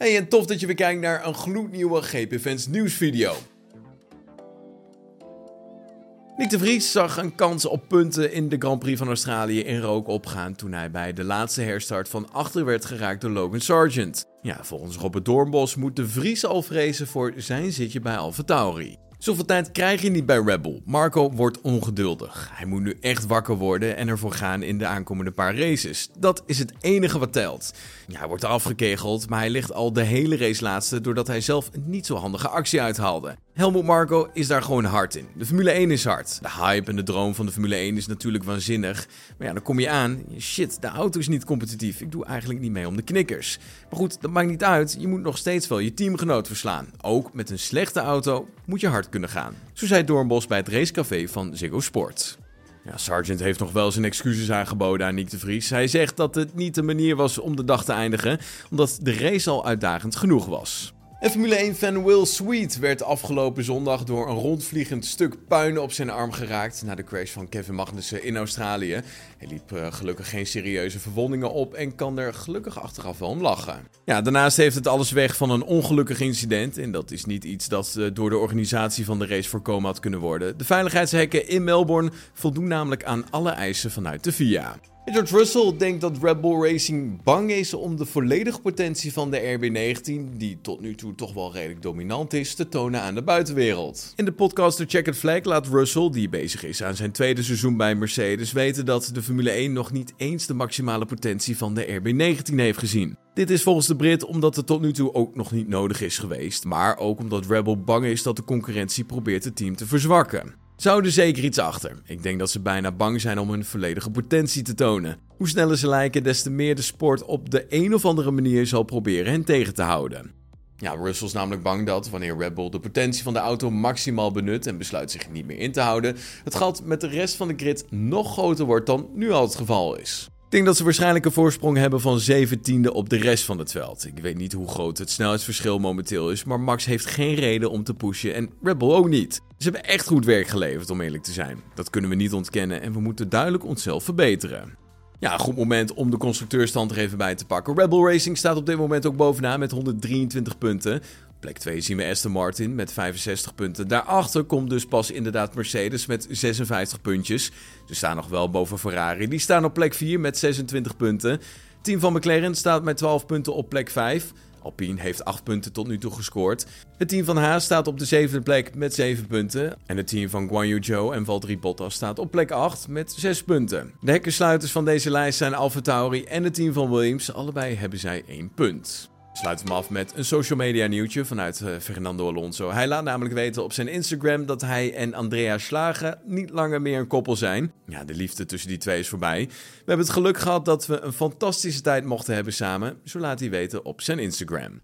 Hey, en tof dat je weer kijkt naar een gloednieuwe GP Fans nieuwsvideo. Nick de Vries zag een kans op punten in de Grand Prix van Australië in rook opgaan toen hij bij de laatste herstart van achter werd geraakt door Logan Sargent. Ja, volgens Robert Doornbos moet de Vries al vrezen voor zijn zitje bij AlphaTauri. Zoveel tijd krijg je niet bij Rebel. Marco wordt ongeduldig. Hij moet nu echt wakker worden en ervoor gaan in de aankomende paar races. Dat is het enige wat telt. Hij wordt afgekegeld, maar hij ligt al de hele race laatste doordat hij zelf een niet zo handige actie uithaalde. Helmut Marco is daar gewoon hard in. De Formule 1 is hard. De hype en de droom van de Formule 1 is natuurlijk waanzinnig. Maar ja, dan kom je aan. Shit, de auto is niet competitief. Ik doe eigenlijk niet mee om de knikkers. Maar goed, dat maakt niet uit. Je moet nog steeds wel je teamgenoot verslaan. Ook met een slechte auto moet je hard kunnen gaan. Zo zei Doornbos bij het racecafé van Ziggo Sport. Ja, Sargent heeft nog wel zijn excuses aangeboden aan Nick de Vries. Hij zegt dat het niet de manier was om de dag te eindigen, omdat de race al uitdagend genoeg was. En Formule 1-fan Will Sweet werd afgelopen zondag door een rondvliegend stuk puin op zijn arm geraakt na de crash van Kevin Magnussen in Australië. Hij liep uh, gelukkig geen serieuze verwondingen op en kan er gelukkig achteraf wel om lachen. Ja, daarnaast heeft het alles weg van een ongelukkig incident en dat is niet iets dat uh, door de organisatie van de race voorkomen had kunnen worden. De veiligheidshekken in Melbourne voldoen namelijk aan alle eisen vanuit de FIA. George Russell denkt dat Red Bull Racing bang is om de volledige potentie van de RB19, die tot nu toe toch wel redelijk dominant is, te tonen aan de buitenwereld. In de podcast The Checkered Flag laat Russell, die bezig is aan zijn tweede seizoen bij Mercedes, weten dat de Formule 1 nog niet eens de maximale potentie van de RB19 heeft gezien. Dit is volgens de Brit omdat het tot nu toe ook nog niet nodig is geweest, maar ook omdat Red Bull bang is dat de concurrentie probeert het team te verzwakken zouden zeker iets achter. Ik denk dat ze bijna bang zijn om hun volledige potentie te tonen. Hoe sneller ze lijken, des te meer de sport op de een of andere manier zal proberen hen tegen te houden. Ja, Russell is namelijk bang dat wanneer Red Bull de potentie van de auto maximaal benut en besluit zich niet meer in te houden, het gat met de rest van de grid nog groter wordt dan nu al het geval is. Ik denk dat ze waarschijnlijk een voorsprong hebben van 17e op de rest van het veld. Ik weet niet hoe groot het snelheidsverschil momenteel is, maar Max heeft geen reden om te pushen en Red Bull ook niet. Ze hebben echt goed werk geleverd, om eerlijk te zijn. Dat kunnen we niet ontkennen en we moeten duidelijk onszelf verbeteren. Ja, goed moment om de constructeurstand er even bij te pakken. Red Bull Racing staat op dit moment ook bovenaan met 123 punten. Plek 2 zien we Aston Martin met 65 punten. Daarachter komt dus pas inderdaad Mercedes met 56 puntjes. Ze staan nog wel boven Ferrari. Die staan op plek 4 met 26 punten. Team van McLaren staat met 12 punten op plek 5. Alpine heeft 8 punten tot nu toe gescoord. Het team van Haas staat op de zevende plek met 7 punten. En het team van Guan Yu Zhou en Valtteri Bottas staat op plek 8 met 6 punten. De hekkensluiters van deze lijst zijn AlphaTauri en het team van Williams. Allebei hebben zij 1 punt. Sluit hem af met een social media nieuwtje vanuit uh, Fernando Alonso. Hij laat namelijk weten op zijn Instagram dat hij en Andrea Slagen niet langer meer een koppel zijn. Ja, de liefde tussen die twee is voorbij. We hebben het geluk gehad dat we een fantastische tijd mochten hebben samen. Zo laat hij weten op zijn Instagram.